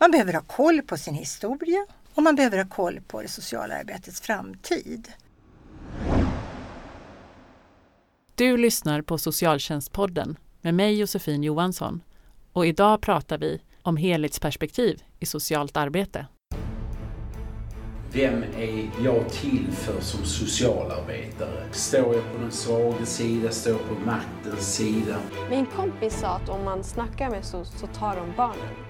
Man behöver ha koll på sin historia och man behöver ha koll på det sociala arbetets framtid. Du lyssnar på Socialtjänstpodden med mig Josefin Johansson och idag pratar vi om helhetsperspektiv i socialt arbete. Vem är jag till för som socialarbetare? Står jag på den svaga sida? Står jag på maktens sida? Min kompis sa att om man snackar med SOS så tar de barnen.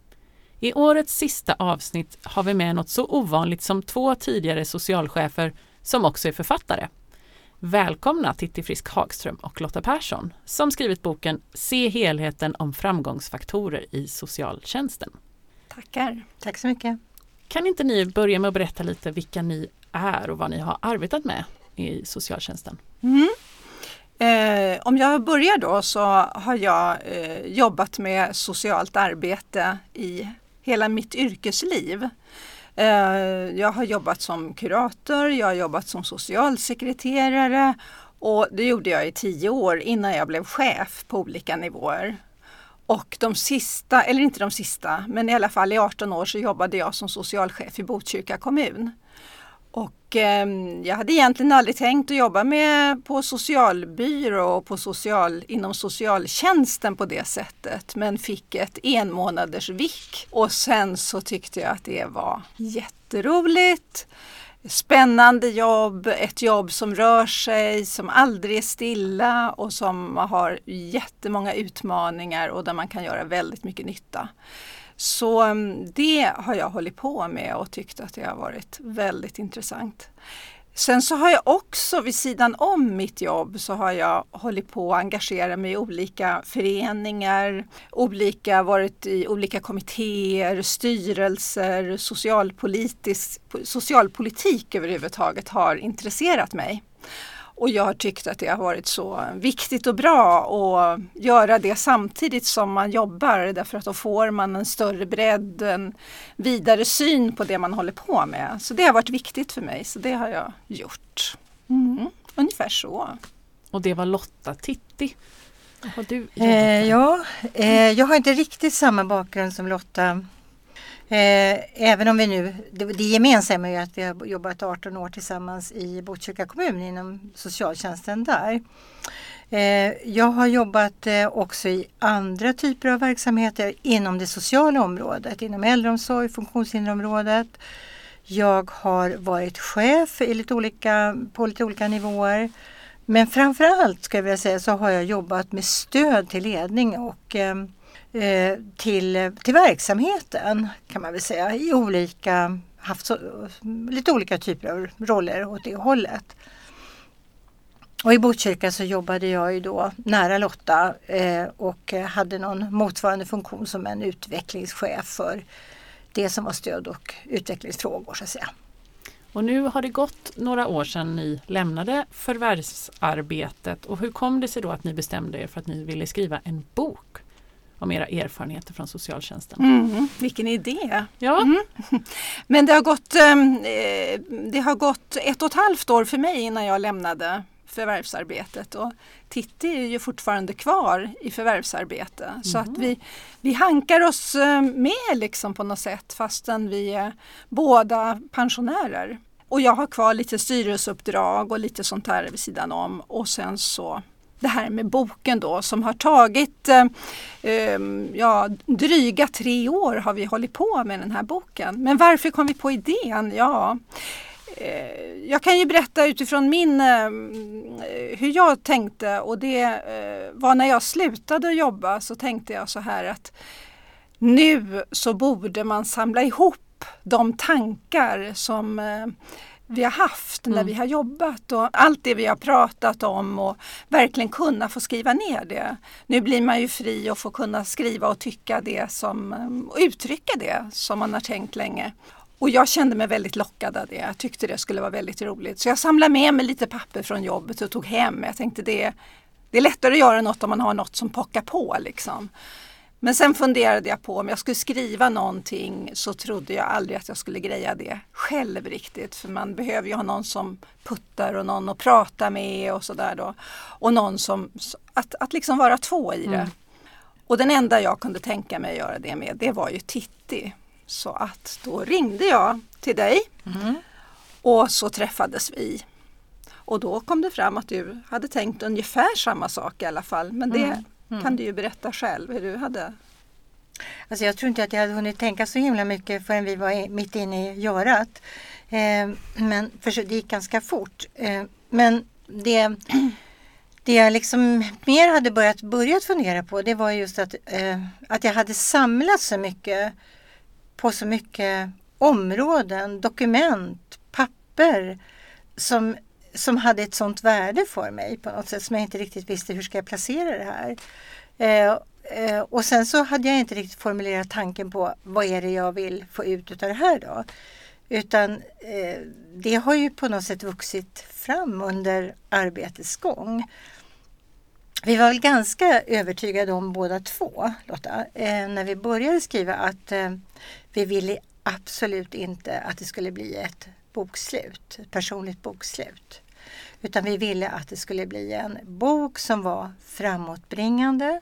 I årets sista avsnitt har vi med något så ovanligt som två tidigare socialchefer som också är författare. Välkomna Titti Frisk Hagström och Lotta Persson som skrivit boken Se helheten om framgångsfaktorer i socialtjänsten. Tackar. Tack så mycket. Kan inte ni börja med att berätta lite vilka ni är och vad ni har arbetat med i socialtjänsten? Mm. Eh, om jag börjar då så har jag eh, jobbat med socialt arbete i hela mitt yrkesliv. Eh, jag har jobbat som kurator, jag har jobbat som socialsekreterare och det gjorde jag i tio år innan jag blev chef på olika nivåer. Och de sista, eller inte de sista, men i alla fall i 18 år så jobbade jag som socialchef i Botkyrka kommun. Och eh, jag hade egentligen aldrig tänkt att jobba med på socialbyrå och på social, inom socialtjänsten på det sättet men fick ett enmånaders vick och sen så tyckte jag att det var jätteroligt. Spännande jobb, ett jobb som rör sig, som aldrig är stilla och som har jättemånga utmaningar och där man kan göra väldigt mycket nytta. Så mm, det har jag hållit på med och tyckt att det har varit väldigt intressant. Sen så har jag också vid sidan om mitt jobb så har jag hållit på att engagera mig i olika föreningar, olika, varit i olika kommittéer, styrelser, socialpolitisk, socialpolitik överhuvudtaget har intresserat mig. Och jag har tyckt att det har varit så viktigt och bra att göra det samtidigt som man jobbar därför att då får man en större bredd, en vidare syn på det man håller på med. Så det har varit viktigt för mig, så det har jag gjort. Mm, ungefär så. Och det var Lotta Titti. Har du eh, ja, eh, jag har inte riktigt samma bakgrund som Lotta. Eh, även om vi nu, det, det gemensamma är att vi har jobbat 18 år tillsammans i Botkyrka kommun inom socialtjänsten där. Eh, jag har jobbat eh, också i andra typer av verksamheter inom det sociala området, inom äldreomsorg, funktionshinderområdet. Jag har varit chef i lite olika, på lite olika nivåer. Men framförallt ska jag vilja säga så har jag jobbat med stöd till ledning och Eh, Eh, till, till verksamheten kan man väl säga i olika, haft så, lite olika typer av roller åt det hållet. Och i Botkyrka så jobbade jag ju då nära Lotta eh, och hade någon motsvarande funktion som en utvecklingschef för det som var stöd och utvecklingsfrågor så att säga. Och nu har det gått några år sedan ni lämnade förvärvsarbetet och hur kom det sig då att ni bestämde er för att ni ville skriva en bok? Om era erfarenheter från socialtjänsten. Mm, vilken idé! Ja. Mm. Men det har, gått, eh, det har gått ett och ett halvt år för mig innan jag lämnade förvärvsarbetet och Titti är ju fortfarande kvar i förvärvsarbete mm. så att mm. vi, vi hankar oss eh, med liksom på något sätt fastän vi är båda pensionärer. Och jag har kvar lite styrelseuppdrag och lite sånt här vid sidan om och sen så det här med boken då som har tagit eh, ehm, ja, dryga tre år har vi hållit på med den här boken. Men varför kom vi på idén? Ja, eh, jag kan ju berätta utifrån min, eh, hur jag tänkte och det eh, var när jag slutade jobba så tänkte jag så här att nu så borde man samla ihop de tankar som eh, vi har haft när mm. vi har jobbat och allt det vi har pratat om och verkligen kunna få skriva ner det. Nu blir man ju fri att få kunna skriva och tycka det som, och uttrycka det som man har tänkt länge. Och jag kände mig väldigt lockad av det. Jag tyckte det skulle vara väldigt roligt. Så jag samlade med mig lite papper från jobbet och tog hem. Jag tänkte det, det är lättare att göra något om man har något som pockar på. Liksom. Men sen funderade jag på om jag skulle skriva någonting så trodde jag aldrig att jag skulle greja det själv riktigt. För man behöver ju ha någon som puttar och någon att prata med och sådär då. Och någon som, att, att liksom vara två i det. Mm. Och den enda jag kunde tänka mig att göra det med det var ju Titti. Så att då ringde jag till dig mm. och så träffades vi. Och då kom det fram att du hade tänkt ungefär samma sak i alla fall. Men det mm. Mm. kan du ju berätta själv hur du hade Alltså jag tror inte att jag hade hunnit tänka så himla mycket förrän vi var mitt inne i görat. Eh, men för det gick ganska fort. Eh, men det, det jag liksom mer hade börjat, börjat fundera på det var just att, eh, att jag hade samlat så mycket på så mycket områden, dokument, papper som, som hade ett sånt värde för mig på något sätt som jag inte riktigt visste hur ska jag placera det här. Eh, eh, och sen så hade jag inte riktigt formulerat tanken på vad är det jag vill få ut utav det här då. Utan eh, det har ju på något sätt vuxit fram under arbetets gång. Vi var väl ganska övertygade om båda två, Lotta, eh, när vi började skriva att eh, vi ville absolut inte att det skulle bli ett bokslut, ett personligt bokslut. Utan vi ville att det skulle bli en bok som var framåtbringande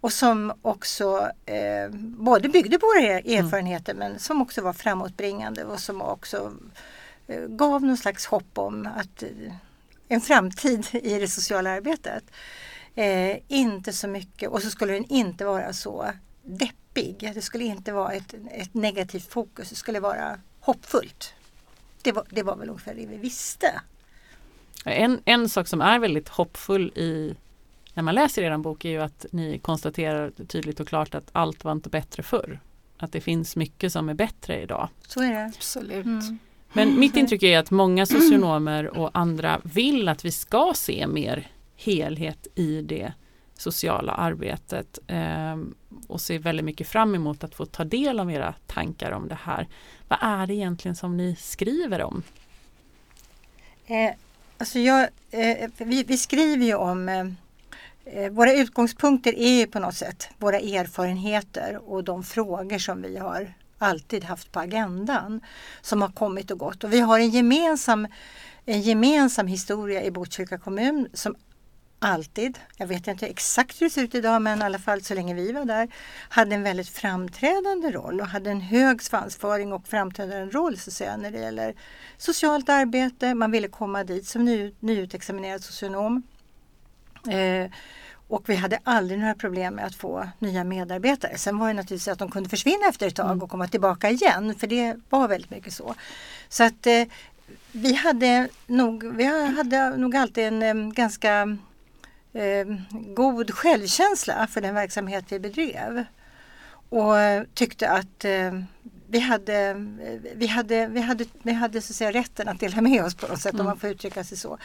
och som också eh, både byggde på våra mm. erfarenheter mm. men som också var framåtbringande och som också eh, gav någon slags hopp om att eh, en framtid i det sociala arbetet. Eh, inte så mycket och så skulle den inte vara så deppig. Det skulle inte vara ett, ett negativt fokus. Det skulle vara hoppfullt. Det var, det var väl ungefär det vi visste. En, en sak som är väldigt hoppfull i när man läser er bok är ju att ni konstaterar tydligt och klart att allt var inte bättre förr. Att det finns mycket som är bättre idag. Så är det. Absolut. Mm. Men mitt intryck är att många socionomer och andra vill att vi ska se mer helhet i det sociala arbetet eh, och ser väldigt mycket fram emot att få ta del av era tankar om det här. Vad är det egentligen som ni skriver om? Eh, alltså jag, eh, vi, vi, skriver ju om eh, eh, våra utgångspunkter är ju på något sätt våra erfarenheter och de frågor som vi har alltid haft på agendan som har kommit och gått. Och vi har en gemensam, en gemensam historia i Botkyrka kommun som alltid, jag vet inte exakt hur det ser ut idag men i alla fall så länge vi var där, hade en väldigt framträdande roll och hade en hög svansföring och framträdande roll så att säga, när det gäller socialt arbete. Man ville komma dit som ny, nyutexaminerad socionom. Eh, och vi hade aldrig några problem med att få nya medarbetare. Sen var det naturligtvis att de kunde försvinna efter ett tag mm. och komma tillbaka igen. För det var väldigt mycket så. Så att eh, vi hade nog, vi hade nog alltid en eh, ganska god självkänsla för den verksamhet vi bedrev. Och tyckte att eh, vi hade, vi hade, vi hade, vi hade så att säga, rätten att dela med oss på något sätt mm. om man får uttrycka sig så.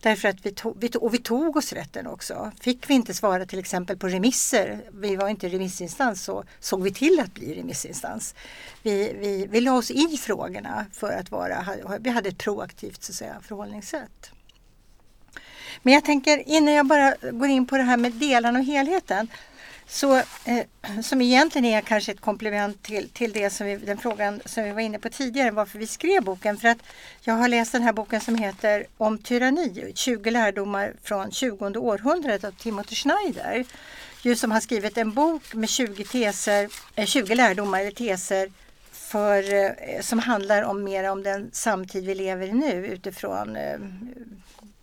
Därför att vi tog, vi tog, och vi tog oss rätten också. Fick vi inte svara till exempel på remisser, vi var inte remissinstans, så såg vi till att bli remissinstans. Vi, vi, vi la oss i frågorna för att vara, vi hade ett proaktivt så att säga, förhållningssätt. Men jag tänker innan jag bara går in på det här med delarna och helheten. Så, eh, som egentligen är kanske ett komplement till, till det som vi, den frågan som vi var inne på tidigare, varför vi skrev boken. För att jag har läst den här boken som heter Om tyranni, 20 lärdomar från 20 århundradet av Timothy Schneider. Just som har skrivit en bok med 20, teser, eh, 20 lärdomar eller teser för, eh, som handlar om mer om den samtid vi lever i nu utifrån eh,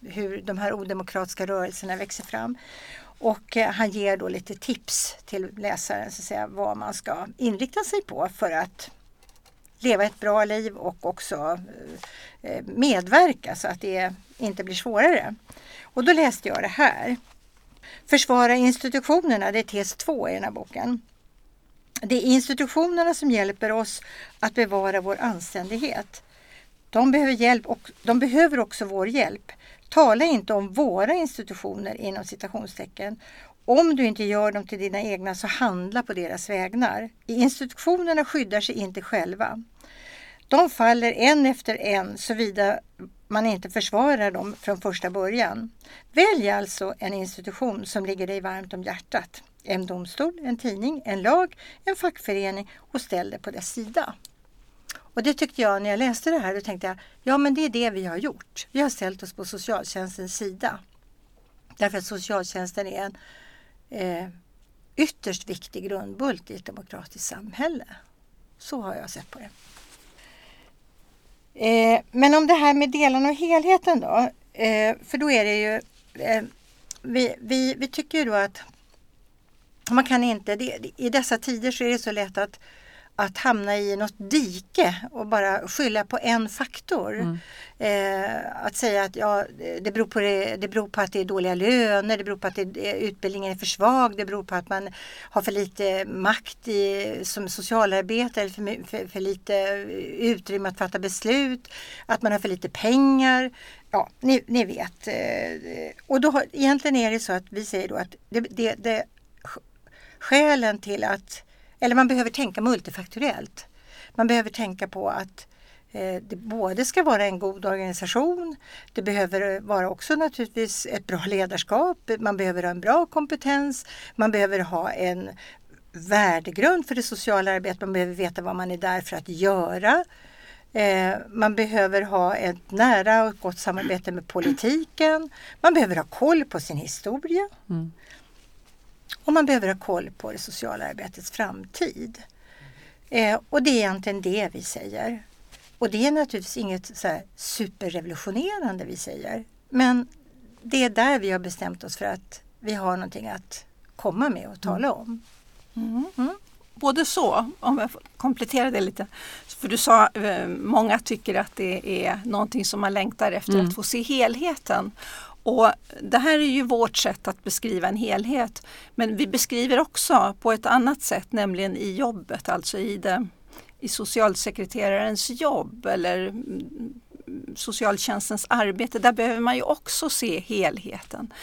hur de här odemokratiska rörelserna växer fram. Och eh, han ger då lite tips till läsaren så att säga, vad man ska inrikta sig på för att leva ett bra liv och också eh, eh, medverka så att det inte blir svårare. Och då läste jag det här. Försvara institutionerna, det är tes 2 i den här boken. Det är institutionerna som hjälper oss att bevara vår anständighet. De behöver, hjälp och, de behöver också vår hjälp. Tala inte om våra institutioner inom citationstecken. Om du inte gör dem till dina egna så handla på deras vägnar. Institutionerna skyddar sig inte själva. De faller en efter en såvida man inte försvarar dem från första början. Välj alltså en institution som ligger dig varmt om hjärtat. En domstol, en tidning, en lag, en fackförening och ställ dig på dess sida. Och det tyckte jag när jag läste det här, då tänkte jag, ja men det är det vi har gjort. Vi har ställt oss på socialtjänstens sida. Därför att socialtjänsten är en eh, ytterst viktig grundbult i ett demokratiskt samhälle. Så har jag sett på det. Eh, men om det här med delarna och helheten då. Eh, för då är det ju, eh, vi, vi, vi tycker ju då att man kan inte, det, i dessa tider så är det så lätt att att hamna i något dike och bara skylla på en faktor. Mm. Eh, att säga att ja, det, beror på det, det beror på att det är dåliga löner, det beror på att det, utbildningen är för svag, det beror på att man har för lite makt i, som socialarbetare, för, för, för lite utrymme att fatta beslut, att man har för lite pengar. Ja, ni, ni vet. Eh, och då har, egentligen är det så att vi säger då att det, det, det skälen till att eller man behöver tänka multifaktoriellt. Man behöver tänka på att eh, det både ska vara en god organisation, det behöver vara också naturligtvis ett bra ledarskap, man behöver ha en bra kompetens, man behöver ha en värdegrund för det sociala arbetet, man behöver veta vad man är där för att göra. Eh, man behöver ha ett nära och gott samarbete med politiken. Man behöver ha koll på sin historia. Mm. Och man behöver ha koll på det sociala arbetets framtid. Eh, och det är egentligen det vi säger. Och det är naturligtvis inget så superrevolutionerande vi säger. Men det är där vi har bestämt oss för att vi har någonting att komma med och tala om. Mm. Mm. Både så, om jag får komplettera det lite. För du sa eh, många tycker att det är någonting som man längtar efter mm. att få se helheten. Och Det här är ju vårt sätt att beskriva en helhet. Men vi beskriver också på ett annat sätt, nämligen i jobbet, alltså i, det, i socialsekreterarens jobb eller mm, socialtjänstens arbete. Där behöver man ju också se helheten.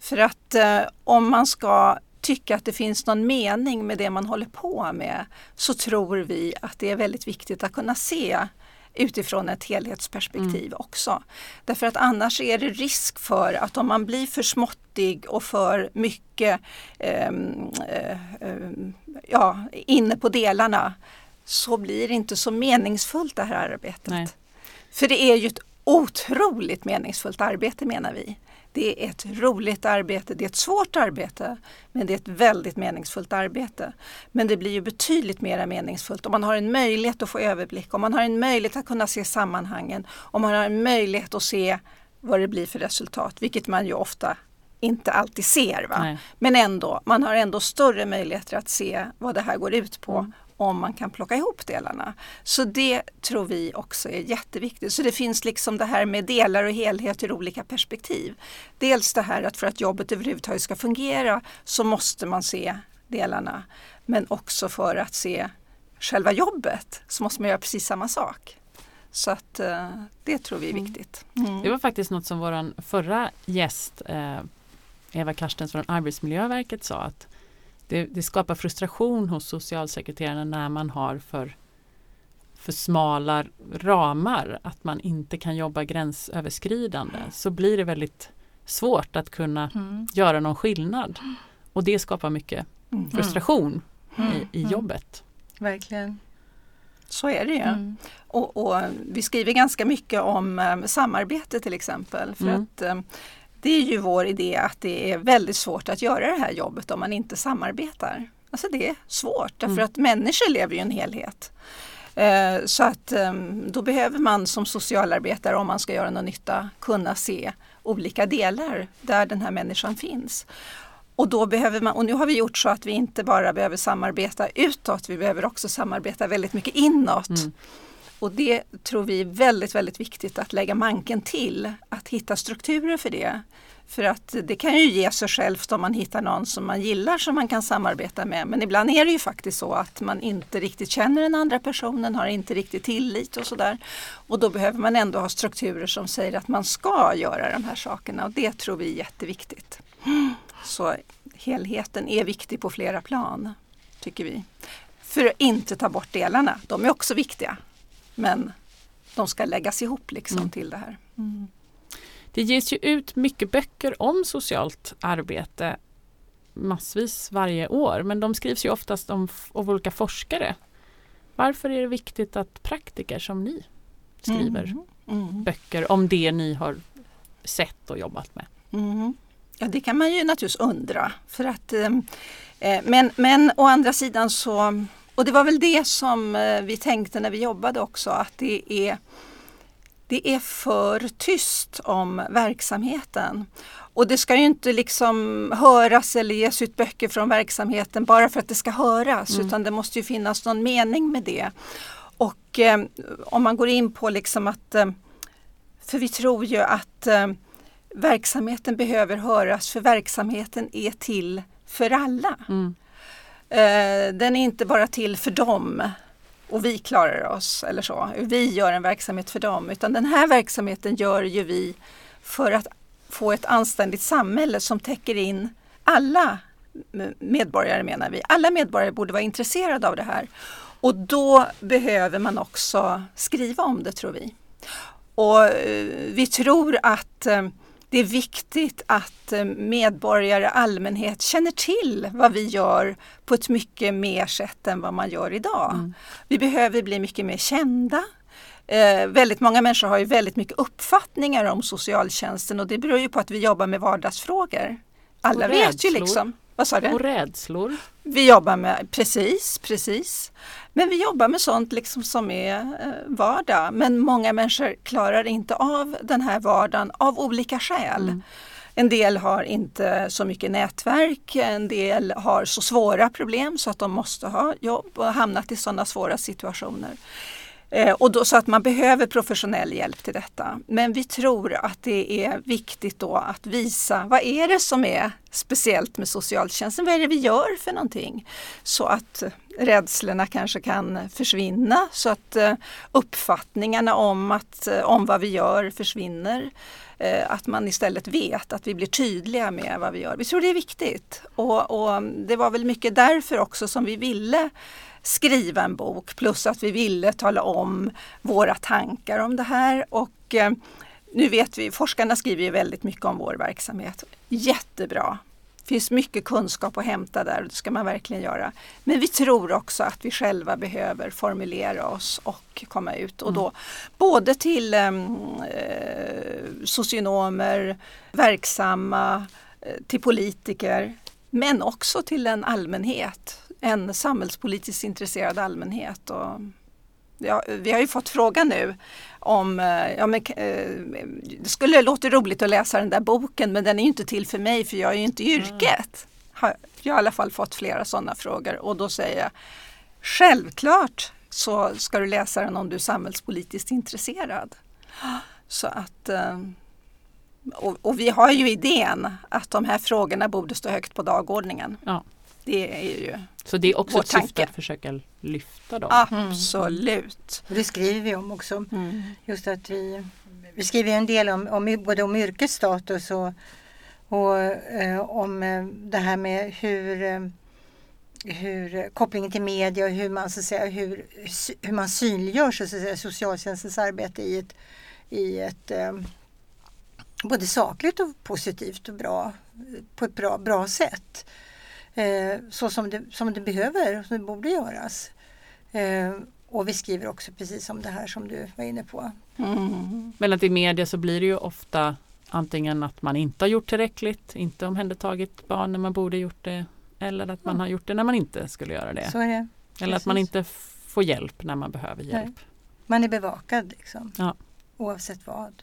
För att eh, om man ska tycka att det finns någon mening med det man håller på med så tror vi att det är väldigt viktigt att kunna se utifrån ett helhetsperspektiv mm. också. Därför att annars är det risk för att om man blir för småttig och för mycket eh, eh, ja, inne på delarna så blir det inte så meningsfullt det här arbetet. Nej. För det är ju ett otroligt meningsfullt arbete menar vi. Det är ett roligt arbete, det är ett svårt arbete, men det är ett väldigt meningsfullt arbete. Men det blir ju betydligt mer meningsfullt om man har en möjlighet att få överblick, om man har en möjlighet att kunna se sammanhangen, om man har en möjlighet att se vad det blir för resultat, vilket man ju ofta inte alltid ser. Va? Men ändå, man har ändå större möjligheter att se vad det här går ut på mm om man kan plocka ihop delarna. Så det tror vi också är jätteviktigt. Så det finns liksom det här med delar och helhet ur olika perspektiv. Dels det här att för att jobbet överhuvudtaget ska fungera så måste man se delarna. Men också för att se själva jobbet så måste man göra precis samma sak. Så att uh, det tror vi är mm. viktigt. Mm. Det var faktiskt något som vår förra gäst eh, Eva Karstens från Arbetsmiljöverket sa att det, det, skapar frustration hos socialsekreterarna när man har för, för smala ramar, att man inte kan jobba gränsöverskridande. Så blir det väldigt svårt att kunna mm. göra någon skillnad. Och det skapar mycket mm. frustration mm. i, i, mm. jobbet. Verkligen. Så är det ju. Mm. Och, och, vi skriver ganska mycket om um, samarbete till exempel. För mm. att um, det är ju vår idé att det är väldigt svårt att göra det här jobbet om man inte samarbetar. Alltså det är svårt därför mm. att människor lever ju en helhet. Eh, så att ehm, då behöver man som socialarbetare om man ska göra någon nytta kunna se olika delar där den här människan finns. Och då behöver man, och nu har vi gjort så att vi inte bara behöver samarbeta utåt, vi behöver också samarbeta väldigt mycket inåt. Mm. Och det tror vi är väldigt, väldigt viktigt att lägga manken till, att hitta strukturer för det. För att det kan ju ge sig självt om man hittar någon som man gillar som man kan samarbeta med. Men ibland är det ju faktiskt så att man inte riktigt känner den andra personen, har inte riktigt tillit och sådär. Och då behöver man ändå ha strukturer som säger att man ska göra de här sakerna och det tror vi är jätteviktigt. Så helheten är viktig på flera plan, tycker vi. För att inte ta bort delarna, de är också viktiga men de ska läggas ihop liksom Mm. till det här. Det ges ju ut mycket böcker om socialt arbete massvis varje år men de skrivs ju oftast om, av olika forskare. Varför är det viktigt att praktiker som ni skriver Mm. Mm. böcker om det ni har sett och jobbat med? Mm. Ja, det kan man ju naturligtvis undra. För att, eh, eh, men, men å andra sidan så, och det var väl det som eh, vi tänkte när vi jobbade också, att det är, det är för tyst om verksamheten. Och det ska ju inte liksom höras eller ges ut böcker från verksamheten bara för att det ska höras, Mm. utan det måste ju finnas någon mening med det. Och eh, om man går in på liksom att, eh, för vi tror ju att eh, verksamheten behöver höras för verksamheten är till för alla. Mm. Eh, den är inte bara till för dem och vi klarar oss eller så. Vi gör en verksamhet för dem utan den här verksamheten gör ju vi för att få ett anständigt samhälle som täcker in alla medborgare menar vi. Alla medborgare borde vara intresserade av det här. Och då behöver man också skriva om det tror vi. Och eh, vi tror att eh, det är viktigt att eh, medborgare, allmänhet känner till vad vi gör på ett mycket mer sätt än vad man gör idag. Mm. Vi behöver bli mycket mer kända. Eh, väldigt många människor har ju väldigt mycket uppfattningar om socialtjänsten och det beror ju på att vi jobbar med vardagsfrågor. Alla Och vet ju liksom. Vad sa du? Och rädslor. Vi jobbar med, precis, precis. Men vi jobbar med sånt liksom som är eh, vardag. Men många människor klarar inte av den här vardagen av olika skäl. Mm. En del har inte så mycket nätverk, en del har så svåra problem så att de måste ha jobb och hamnat i sådana svåra situationer. Eh, och då, så att man behöver professionell hjälp till detta. Men vi tror att det är viktigt då att visa vad är det som är speciellt med socialtjänsten? Vad är det vi gör för någonting? Så att rädslorna kanske kan försvinna, så att eh, uppfattningarna om, att, eh, om vad vi gör försvinner. Att man istället vet, att vi blir tydliga med vad vi gör. Vi tror det är viktigt. Och, och det var väl mycket därför också som vi ville skriva en bok plus att vi ville tala om våra tankar om det här. Och eh, nu vet vi, forskarna skriver ju väldigt mycket om vår verksamhet. Jättebra. Det finns mycket kunskap att hämta där och det ska man verkligen göra. Men vi tror också att vi själva behöver formulera oss och komma ut. Och då både till em, eh, socionomer, verksamma, eh, till politiker men också till en allmänhet, en samhällspolitiskt intresserad allmänhet. Och, ja, vi har ju fått frågan nu om, eh, ja, men, eh, det skulle låta roligt att läsa den där boken men den är ju inte till för mig för jag är ju inte i yrket. Har, jag har i alla fall fått flera sådana frågor och då säger jag självklart så ska du läsa den om du är samhällspolitiskt intresserad. Så att eh, och, och vi har ju idén att de här frågorna borde stå högt på dagordningen. Ja. Det är ju Så det är också ett syfte att försöka lyfta dem. absolut. Och det skriver vi om också. Mm. Just att vi, vi skriver en del om, om både om yrkesstatus och, och eh, om eh, det här med hur, eh, hur kopplingen till media och hur man, så att säga, hur, hur man synliggör så att säga, socialtjänstens arbete i ett, i ett eh, både sakligt och positivt och bra på ett bra, bra sätt. Eh, så som det, som det behöver, som det borde göras. Eh, och vi skriver också precis om det här som du var inne på. Mm. Men att i media så blir det ju ofta antingen att man inte har gjort tillräckligt, inte omhändertagit barn när man borde gjort det eller att man har gjort det när man inte skulle göra det. Det. eller att man inte får hjälp när man behöver hjälp. Man är bevakad liksom. Ja. Oavsett vad.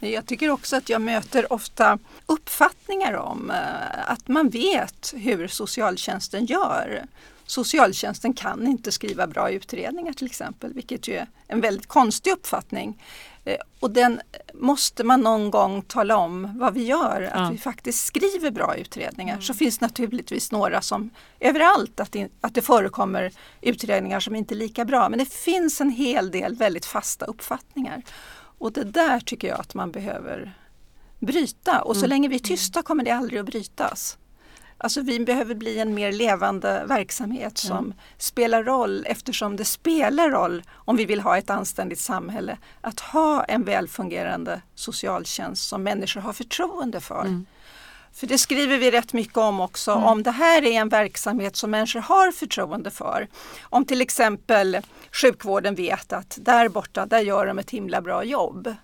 Jag tycker också att jag möter ofta uppfattningar om eh, att man vet hur socialtjänsten gör. Socialtjänsten kan inte skriva bra utredningar till exempel, vilket ju är en väldigt konstig uppfattning. Eh, Och den måste man någon gång tala om vad vi gör, att Ja. vi faktiskt skriver bra utredningar. Så finns naturligtvis några som överallt att det, att det förekommer utredningar som inte är lika bra. Men det finns en hel del väldigt fasta uppfattningar. Och det där tycker jag att man behöver bryta. Och så Mm. länge vi är tysta kommer det aldrig att brytas. Alltså vi behöver bli en mer levande verksamhet som Mm. spelar roll eftersom det spelar roll om vi vill ha ett anständigt samhälle att ha en välfungerande socialtjänst som människor har förtroende för. Mm. För det skriver vi rätt mycket om också. Om det här är en verksamhet som människor har förtroende för. Om till exempel sjukvården vet att där borta, där gör de ett himla bra jobb.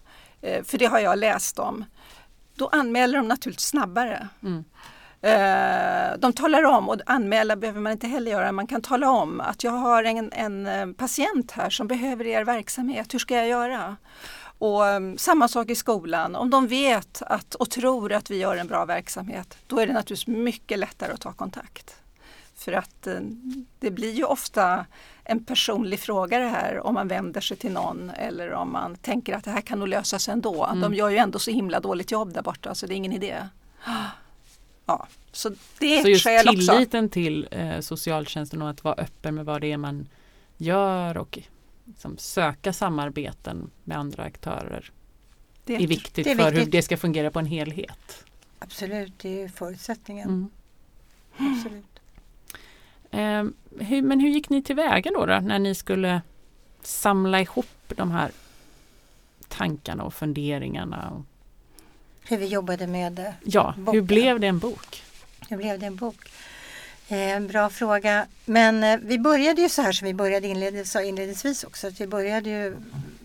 Eh, För det har jag läst om. Då anmäler de naturligtvis snabbare. Mm. Eh, De talar om, och anmäla behöver man inte heller göra, man kan tala om att jag har en, en eh, patient här som behöver er verksamhet, hur ska jag göra? Och um, samma sak i skolan, om de vet att, och tror att vi gör en bra verksamhet, då är det naturligtvis mycket lättare att ta kontakt. För att eh, det blir ju ofta en personlig fråga det här om man vänder sig till någon eller om man tänker att det här kan nog lösas ändå. Mm. De gör ju ändå så himla dåligt jobb där borta så det är ingen idé. Ja, så det är Så ett just skäl också. tilliten till eh, socialtjänsten och att vara öppen med vad det är man gör och liksom, söka samarbeten med andra aktörer Det är viktigt det är för hur viktigt. det ska fungera på en helhet. Absolut, det är förutsättningen. Mm. Absolut. Eh, hur, men hur gick ni tillväga då, då när ni skulle samla ihop de här tankarna och funderingarna? Och, Hur vi jobbade med det. ja, hur Boken. blev det en bok? Hur blev det en bok? Eh, en bra fråga. Men eh, vi började ju så här som vi började inledningsvis, sa inledningsvis också. Att vi började ju,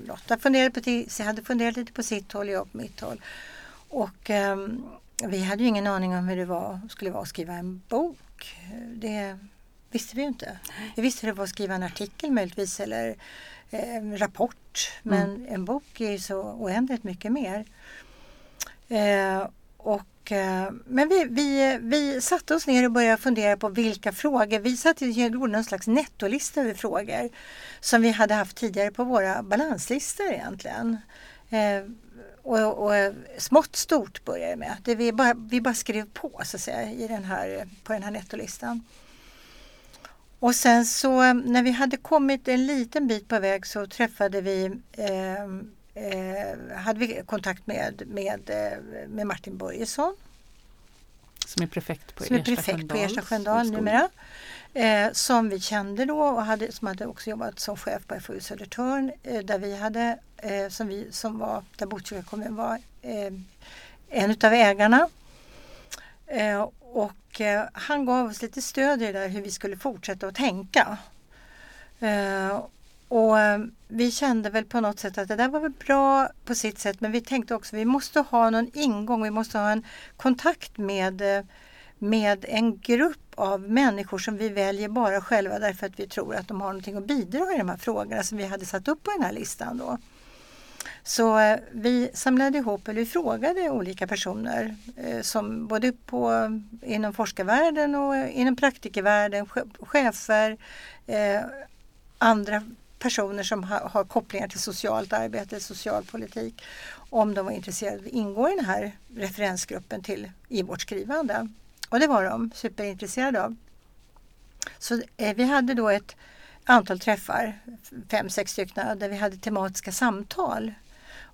Lotta funderade på, hade funderat lite på sitt håll, jag på mitt håll. Och ehm, vi hade ju ingen aning om hur det var, skulle vara att skriva en bok. Det visste vi ju inte. Vi visste hur det var att skriva en artikel möjligtvis eller eh, en rapport. Men en bok är ju så oändligt mycket mer. Eh, och, eh, men vi, vi, vi satte oss ner och började fundera på vilka frågor. Vi satte, gjorde någon slags nettolista över frågor som vi hade haft tidigare på våra balanslistor egentligen. Eh, och, och smått stort började det med. Det vi, bara, vi bara skrev på så att säga, i den här, på den här nettolistan. Och sen så när vi hade kommit en liten bit på väg så träffade vi eh, eh, hade vi kontakt med, med, eh, med Martin Börjesson Som är prefekt på som är Ersta prefekt på Sköndals Ersta Sköndal numera. Eh, som vi kände då och hade, som hade också jobbat som chef på FoU Södertörn eh, där vi hade, eh, som vi, som var, där Botkyrka kommun var eh, en utav ägarna. Och han gav oss lite stöd i det där hur vi skulle fortsätta att tänka. Och eh, vi kände väl på något sätt att det där var väl bra på sitt sätt men vi tänkte också att vi måste ha någon ingång, vi måste ha en kontakt med, eh, med en grupp av människor som vi väljer bara själva därför att vi tror att de har någonting att bidra i de här frågorna som vi hade satt upp på den här listan. Då. Så eh, vi samlade ihop, eller vi frågade olika personer som både på, inom forskarvärlden och inom praktikervärlden, chefer, andra personer som ha, har kopplingar till socialt arbete, socialpolitik, om de var intresserade av att ingå i den här referensgruppen till, i vårt skrivande. Och det var de superintresserade av. Så eh, vi hade då ett antal träffar, fem, sex stycken, där vi hade tematiska samtal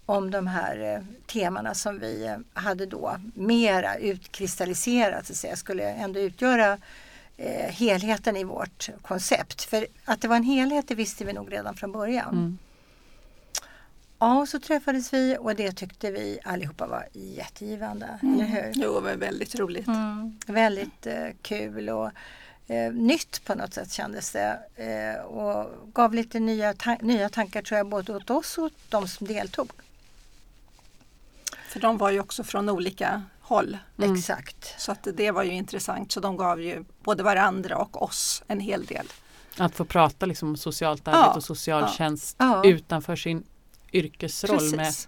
om de här eh, temana som vi eh, hade då mera utkristalliserat, så att säga, skulle ändå utgöra eh, helheten i vårt koncept. För att det var en helhet det visste vi nog redan från början. Mm. Ja, och så träffades vi och det tyckte vi allihopa var jättegivande, eller hur? Jo, men väldigt roligt. Mm, väldigt eh, kul och eh, nytt på något sätt kändes det. Eh, och gav lite nya, ta- nya tankar tror jag både åt oss och åt de som deltog. För de var ju också från olika håll. Mm. Exakt. Så att det var ju intressant. Så de gav ju både varandra och oss en hel del. Att få prata liksom om socialt arbete Ja, och socialtjänst Ja. utanför sin yrkesroll med Precis.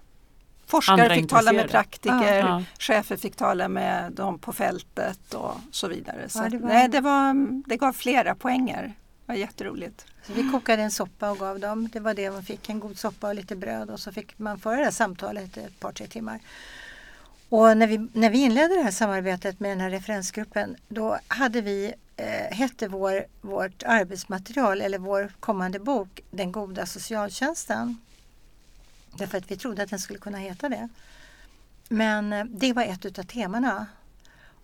Forskare andra fick tala med praktiker, Ja. chefer fick tala med dem på fältet och så vidare. Så Ja, det var- nej, det, var, det gav flera poänger. Det var jätteroligt. Så vi kokade en soppa och gav dem. Det var det man fick, en god soppa och lite bröd och så fick man föra det här samtalet ett par, tre timmar. Och när vi, när vi inledde det här samarbetet med den här referensgruppen då hade vi, eh, hette vår, vårt arbetsmaterial eller vår kommande bok Den goda socialtjänsten. Därför att vi trodde att den skulle kunna heta det. Men eh, det var ett utav temana.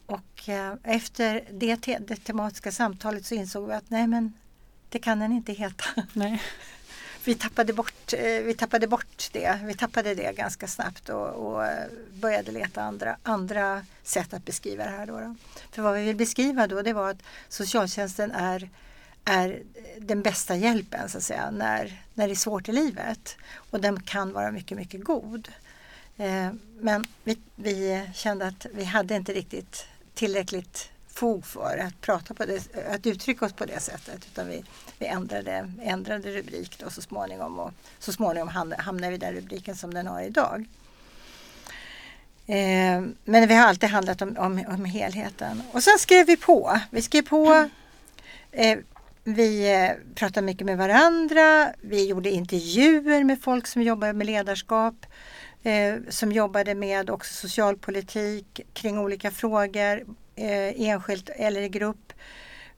och eh, efter det, te det tematiska samtalet så insåg vi att nej men det kan den inte heta. Nej. Vi tappade, bort, eh, vi tappade bort det. Vi tappade det ganska snabbt och, och började leta andra, andra sätt att beskriva det här. Då, då. För vad vi vill beskriva då det var att socialtjänsten är, är den bästa hjälpen så att säga när, när det är svårt i livet. Och den kan vara mycket, mycket god. Eh, men vi, vi kände att vi hade inte riktigt tillräckligt fog för att prata på det, att uttrycka oss på det sättet. Utan vi, vi ändrade, ändrade rubrik då så småningom och så småningom hamnade vi i den rubriken som den har idag. Eh, men vi har alltid handlat om, om, om, helheten. Och sen skrev vi på. Vi skrev på. Eh, vi eh, pratade mycket med varandra. Vi gjorde intervjuer med folk som jobbar med ledarskap. Eh, som jobbade med också socialpolitik kring olika frågor eh, enskilt eller i grupp.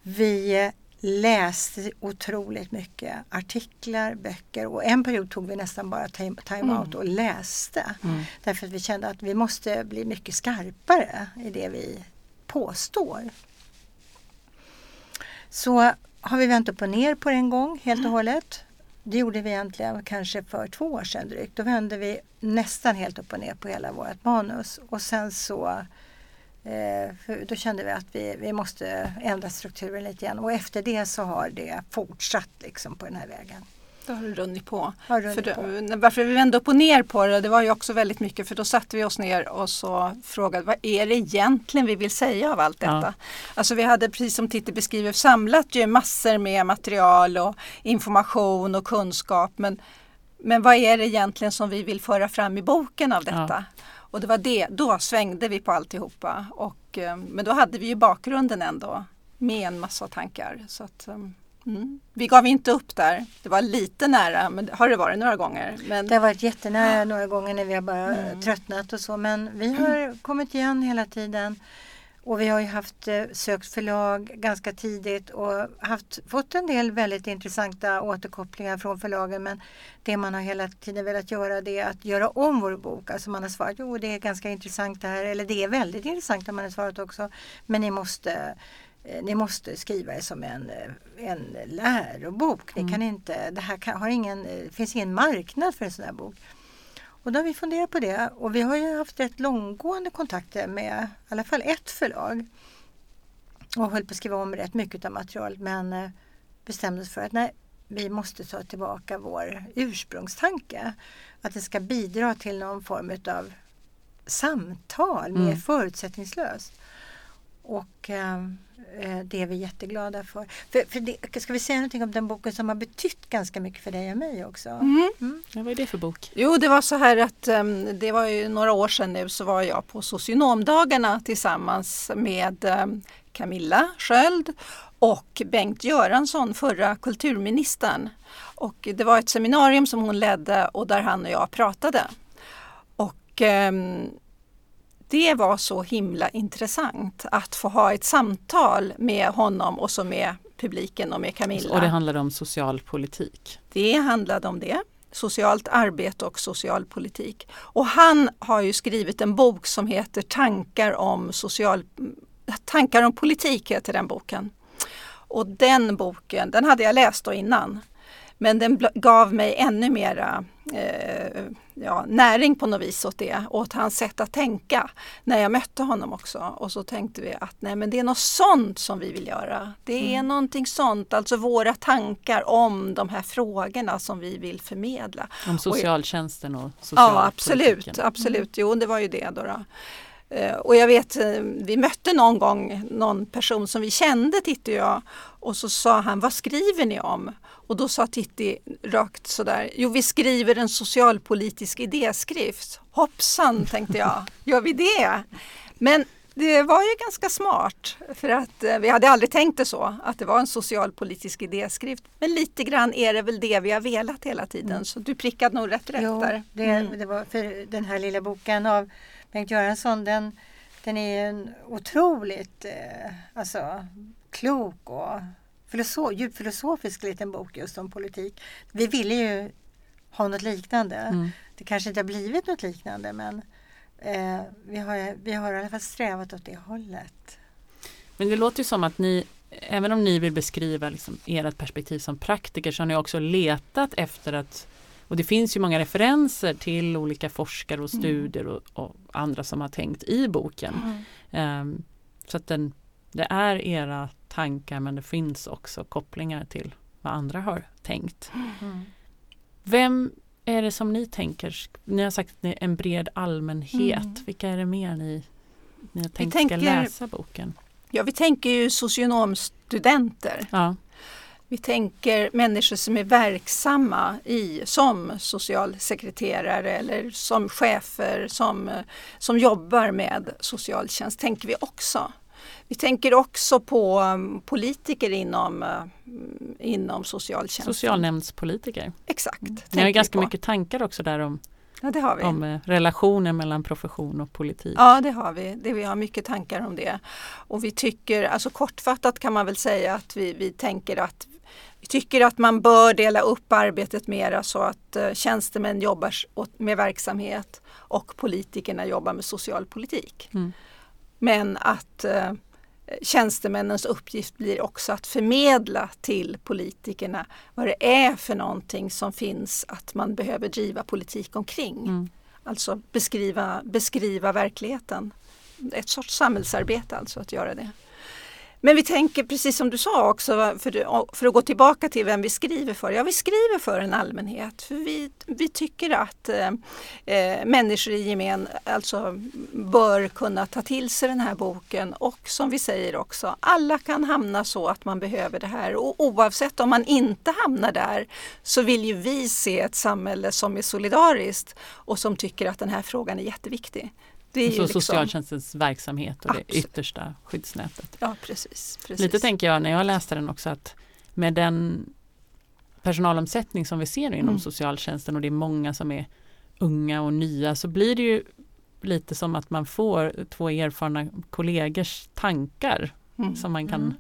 Vi läste otroligt mycket artiklar, böcker och en period tog vi nästan bara time-out mm. och läste. Mm. Därför att vi kände att vi måste bli mycket skarpare i det vi påstår. Så har vi vänt upp och ner på en gång helt och mm. hållet. Det gjorde vi egentligen kanske för två år sedan drygt. Då vände vi nästan helt upp och ner på hela vårt manus och sen så Eh, då kände vi att vi, vi måste ändra strukturen lite grann och efter det så har det fortsatt liksom på den här vägen. Det har runnit på. Har runnit för på. varför vi vände upp och ner på det, det var ju också väldigt mycket för då satte vi oss ner och så frågade vad är det egentligen vi vill säga av allt detta? Ja. Alltså vi hade precis som Titti beskriver samlat ju massor med material och information och kunskap men, men vad är det egentligen som vi vill föra fram i boken av detta? Ja. Och det var det, då svängde vi på alltihopa. Och, eh, men då hade vi ju bakgrunden ändå med en massa tankar. Så att, eh, mm. Vi gav inte upp där. Det var lite nära, men det har det varit några gånger. Men... Det har varit jättenära några gånger när vi har bara mm. tröttnat och så men vi har kommit igen hela tiden. Och vi har ju haft eh, sökt förlag ganska tidigt och haft, fått en del väldigt intressanta återkopplingar från förlagen. Men det man har hela tiden velat göra det är att göra om vår bok. Alltså man har svarat, jo det är ganska intressant det här, eller det är väldigt intressant har man har svarat också. Men ni måste eh, ni måste skriva det som en, eh, en lärobok. Ni mm. kan inte, det här kan, har ingen, det finns ingen marknad för en sån här bok. Och då har vi funderat på det och vi har ju haft rätt långgående kontakter med i alla fall ett förlag. Och höll på att skriva om rätt mycket av materialet men eh, bestämde oss för att nej, vi måste ta tillbaka vår ursprungstanke. Att det ska bidra till någon form av samtal, mer mm. förutsättningslöst. Och eh, Eh, det är vi jätteglada för. för, för det, ska vi säga någonting om den boken som har betytt ganska mycket för dig och mig också? Mm. Mm. Ja, vad är det för bok? Jo, det var så här att um, det var ju några år sedan nu så var jag på socionomdagarna tillsammans med um, Camilla Sköld och Bengt Göransson, förra kulturministern. Och det var ett seminarium som hon ledde och där han och jag pratade. Och um, det var så himla intressant att få ha ett samtal med honom och så med publiken och med Camilla. Och det handlade om socialpolitik? Det handlade om det. Socialt arbete och socialpolitik. Och han har ju skrivit en bok som heter Tankar om, social, tankar om politik heter den boken. Och den boken, den hade jag läst då innan. Men den gav mig ännu mera eh, ja, näring på något vis åt det, åt hans sätt att tänka när jag mötte honom också. Och så tänkte vi att nej men det är något sånt som vi vill göra. Det är mm. någonting sånt, alltså våra tankar om de här frågorna som vi vill förmedla. Om socialtjänsten och socialpolitiken? Ja absolut, absolut. Jo det var ju det då. då. Eh, och jag vet, eh, vi mötte någon gång någon person som vi kände, Titti och jag. Och så sa han, vad skriver ni om? Och då sa Titti rakt sådär, jo vi skriver en socialpolitisk idéskrift. Hoppsan, tänkte jag, gör vi det? Men det var ju ganska smart för att eh, vi hade aldrig tänkt det så, att det var en socialpolitisk idéskrift. Men lite grann är det väl det vi har velat hela tiden, mm. så du prickade nog rätt rätt jo, där. Det, mm. det var för den här lilla boken av Bengt Göransson, den, den är en otroligt eh, alltså, klok och filosof, djupfilosofisk liten bok just om politik. Vi ville ju ha något liknande. Mm. Det kanske inte har blivit något liknande men eh, vi, har, vi har i alla fall strävat åt det hållet. Men det låter ju som att ni, även om ni vill beskriva liksom ert perspektiv som praktiker så har ni också letat efter att och det finns ju många referenser till olika forskare och studier och, och andra som har tänkt i boken. Um, så att den, det är era tankar men det finns också kopplingar till vad andra har tänkt. Vem är det som ni tänker? Ni har sagt en bred allmänhet. Mm. Vilka är det mer ni, ni har tänkt tänker- ska läsa boken? Ja, vi tänker ju socionomstudenter. Ja. Vi tänker människor som är verksamma i, som socialsekreterare eller som chefer som, som jobbar med socialtjänst. tänker vi också. Vi tänker också på um, politiker inom, uh, inom socialtjänsten. Socialnämndspolitiker. Exakt. Ni har ganska på. mycket tankar också där om, Ja, det har vi. om eh, relationen mellan profession och politik. Ja, det har vi. Det, vi har mycket tankar om det. Och vi tycker, alltså kortfattat kan man väl säga att vi, vi tänker att vi tycker att man bör dela upp arbetet mera så att eh, tjänstemän jobbar med verksamhet och politikerna jobbar med socialpolitik. Mm. Men att eh, tjänstemännens uppgift blir också att förmedla till politikerna vad det är för någonting som finns att man behöver driva politik omkring. Mm. Alltså beskriva, beskriva verkligheten. Ett sorts samhällsarbete alltså att göra det. Men vi tänker precis som du sa också, för, för att gå tillbaka till vem vi skriver för. Ja, vi skriver för en allmänhet. För vi, vi tycker att eh, eh, människor i gemen alltså, bör kunna ta till sig den här boken och som vi säger också, alla kan hamna så att man behöver det här. Och oavsett om man inte hamnar där så vill ju vi se ett samhälle som är solidariskt och som tycker att den här frågan är jätteviktig. Det är Så liksom- socialtjänstens verksamhet och det Absolut. yttersta skyddsnätet. Ja, precis. precis. Lite tänker jag när jag läste den också att med den personalomsättning som vi ser nu inom Mm. socialtjänsten och det är många som är unga och nya så blir det ju lite som att man får två erfarna kollegors tankar Mm. som man kan Mm.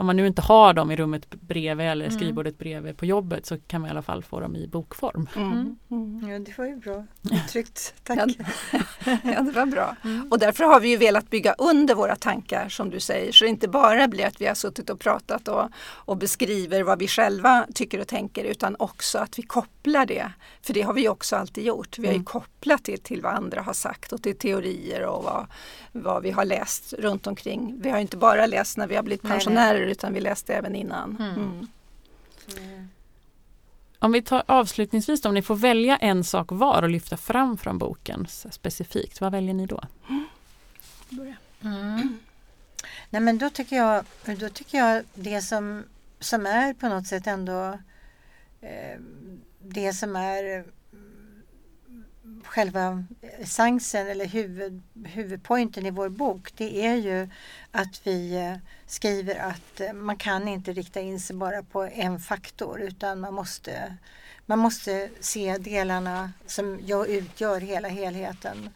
Om man nu inte har dem i rummet bredvid eller Mm. skrivbordet bredvid på jobbet så kan man i alla fall få dem i bokform. Mm. Mm. Ja, det var ju bra uttryckt. Tack. Ja, ja, det var bra. Mm. Och därför har vi ju velat bygga under våra tankar som du säger. Så det inte bara blir att vi har suttit och pratat och, och beskriver vad vi själva tycker och tänker utan också att vi kopplar det. För det har vi också alltid gjort. Vi har ju Mm. kopplat det till vad andra har sagt och till teorier och vad, vad vi har läst runt omkring. Vi har inte bara läst när vi har blivit Nej, nej. pensionärer utan vi läste även innan. Mm. Mm. Om vi tar avslutningsvis då, om ni får välja en sak var och lyfta fram från boken specifikt, vad väljer ni då? Mm. Nej men då tycker jag, då tycker jag det som, som är på något sätt ändå eh, det som är eh, själva eh, essensen eller huvud, huvudpointen i vår bok det är ju att vi eh, skriver att man kan inte rikta in sig bara på en faktor utan man måste, man måste se delarna som jag utgör hela helheten.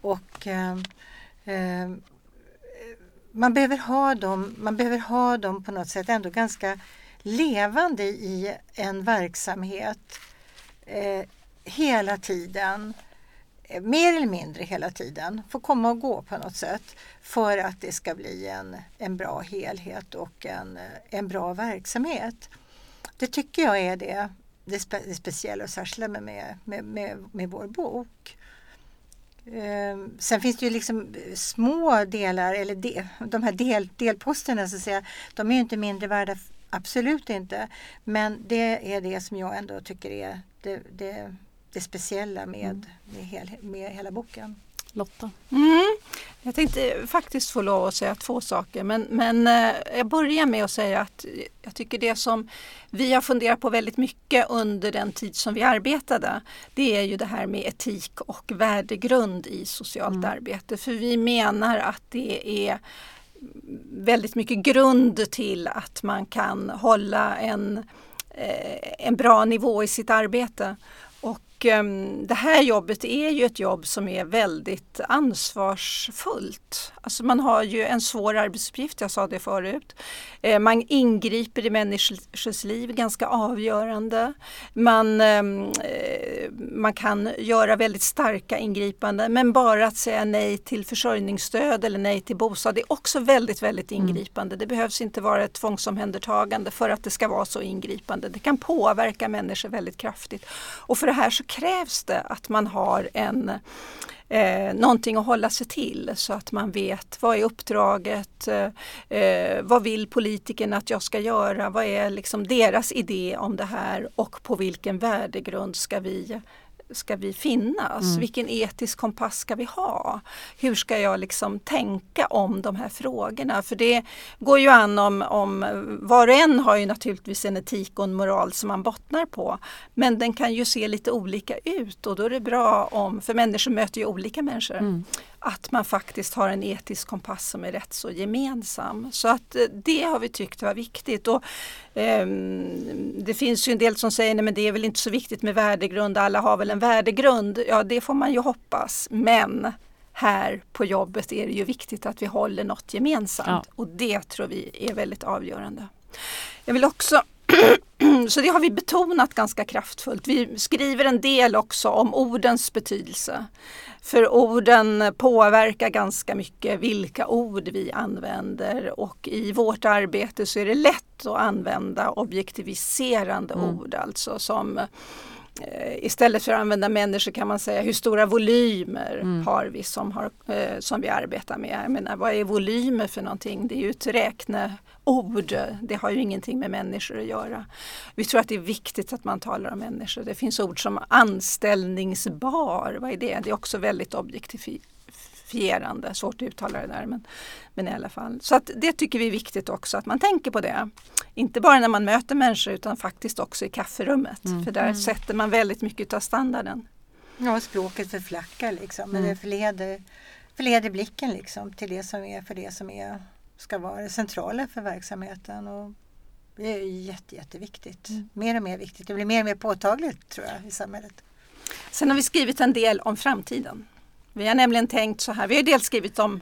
Och eh, eh, man behöver ha dem, man behöver ha dem på något sätt ändå ganska levande i en verksamhet eh, hela tiden. Eh, mer eller mindre hela tiden. Får komma och gå på något sätt för att det ska bli en, en bra helhet och en, eh, en bra verksamhet. Det tycker jag är det, det, spe, det speciella och särskilda med, med, med, med, vår bok. Eh, sen finns det ju liksom små delar, eller de, de här del, delposterna så att säga, de är ju inte mindre värda, absolut inte. Men det är det som jag ändå tycker är det, det, det speciella med, med, hel, med hela boken. Lotta? Mm. Jag tänkte faktiskt få lov att säga två saker men, men eh, jag börjar med att säga att jag tycker det som vi har funderat på väldigt mycket under den tid som vi arbetade det är ju det här med etik och värdegrund i socialt Mm. arbete. För vi menar att det är väldigt mycket grund till att man kan hålla en, eh, en bra nivå i sitt arbete. Och um, det här jobbet är ju ett jobb som är väldigt ansvarsfullt. Alltså man har ju en svår arbetsuppgift, jag sa det förut. Eh, man ingriper i människors liv, ganska avgörande. Man, ehm, eh, man kan göra väldigt starka ingripanden men bara att säga nej till försörjningsstöd eller nej till bostad är också väldigt, väldigt mm. ingripande. Det behövs inte vara ett tvångsomhändertagande för att det ska vara så ingripande. Det kan påverka människor väldigt kraftigt. Och för det här så krävs det att man har en eh, någonting att hålla sig till så att man vet vad är uppdraget, eh, eh, vad vill politikerna att jag ska göra, vad är liksom deras idé om det här och på vilken värdegrund ska vi ska vi finnas? Mm. Vilken etisk kompass ska vi ha? Hur ska jag liksom tänka om de här frågorna? För det går ju an om, om var och en har ju naturligtvis en etik och en moral som man bottnar på. Men den kan ju se lite olika ut och då är det bra om, för människor möter ju olika människor. Mm att man faktiskt har en etisk kompass som är rätt så gemensam. Så att eh, det har vi tyckt var viktigt. Och, eh, det finns ju en del som säger att det är väl inte så viktigt med värdegrund, alla har väl en värdegrund. Ja det får man ju hoppas. Men här på jobbet är det ju viktigt att vi håller något gemensamt ja. och det tror vi är väldigt avgörande. Jag vill också så det har vi betonat ganska kraftfullt. Vi skriver en del också om ordens betydelse. För orden påverkar ganska mycket vilka ord vi använder och i vårt arbete så är det lätt att använda objektiviserande mm. ord, alltså som eh, Istället för att använda människor kan man säga hur stora volymer mm. har vi som, har, eh, som vi arbetar med. Jag menar, vad är volymer för någonting? Det är ju ett räkne ord, det har ju ingenting med människor att göra. Vi tror att det är viktigt att man talar om människor. Det finns ord som anställningsbar, vad är det? Det är också väldigt objektifierande, svårt att uttala det där men, men i alla fall. Så att det tycker vi är viktigt också att man tänker på det. Inte bara när man möter människor utan faktiskt också i kafferummet mm. för där mm. sätter man väldigt mycket av standarden. Ja, språket förflackar liksom, men mm. det förleder, förleder blicken liksom till det som är för det som är ska vara det centrala för verksamheten. Och det är jätte, jätteviktigt. Mm. Mer och mer viktigt. Det blir mer och mer påtagligt tror jag i samhället. Sen har vi skrivit en del om framtiden. Vi har nämligen tänkt så här, vi har dels skrivit om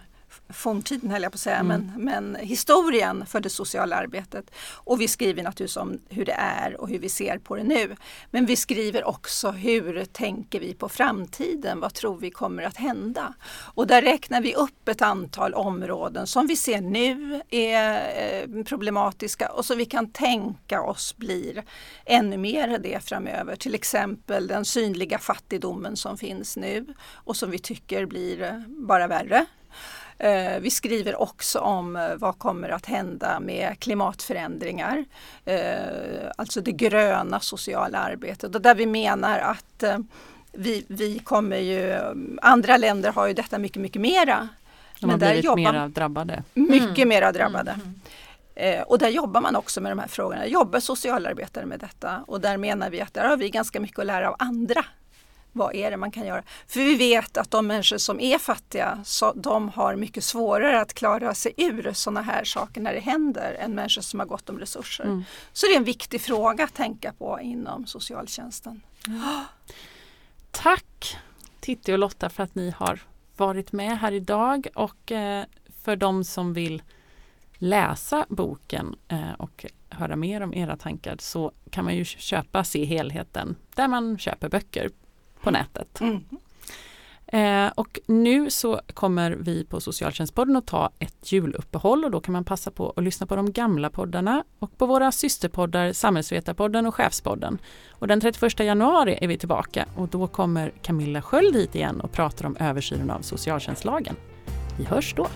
forntiden höll jag på att säga, mm. men, men historien för det sociala arbetet. Och vi skriver naturligtvis om hur det är och hur vi ser på det nu. Men vi skriver också hur tänker vi på framtiden? Vad tror vi kommer att hända? Och där räknar vi upp ett antal områden som vi ser nu är eh, problematiska och som vi kan tänka oss blir ännu mer det framöver. Till exempel den synliga fattigdomen som finns nu och som vi tycker blir bara värre vi skriver också om eh, vad kommer att hända med klimatförändringar. Eh, alltså det gröna sociala arbetet och där vi menar att vi, vi kommer ju, andra länder har ju detta mycket, mycket mera. De har blivit jobbar, mera drabbade. Mycket mm. mera drabbade. Mm. Eh, och där jobbar man också med de här frågorna. Jobbar socialarbetare med detta och där menar vi att där har vi ganska mycket att lära av andra vad är det man kan göra? För vi vet att de människor som är fattiga, så de har mycket svårare att klara sig ur sådana här saker när det händer än människor som har gott om resurser. Mm. Så det är en viktig fråga att tänka på inom socialtjänsten. Mm. Tack Titti och Lotta för att ni har varit med här idag och eh, för de som vill läsa boken eh, och höra mer om era tankar så kan man ju köpa Se helheten där man köper böcker på nätet. Mm. Eh, och nu så kommer vi på Socialtjänstpodden att ta ett juluppehåll och då kan man passa på att lyssna på de gamla poddarna och på våra systerpoddar Samhällsvetarpodden och Chefspodden. Och den 31 januari är vi tillbaka och då kommer Camilla Sköld hit igen och pratar om översynen av socialtjänstlagen. Vi hörs då!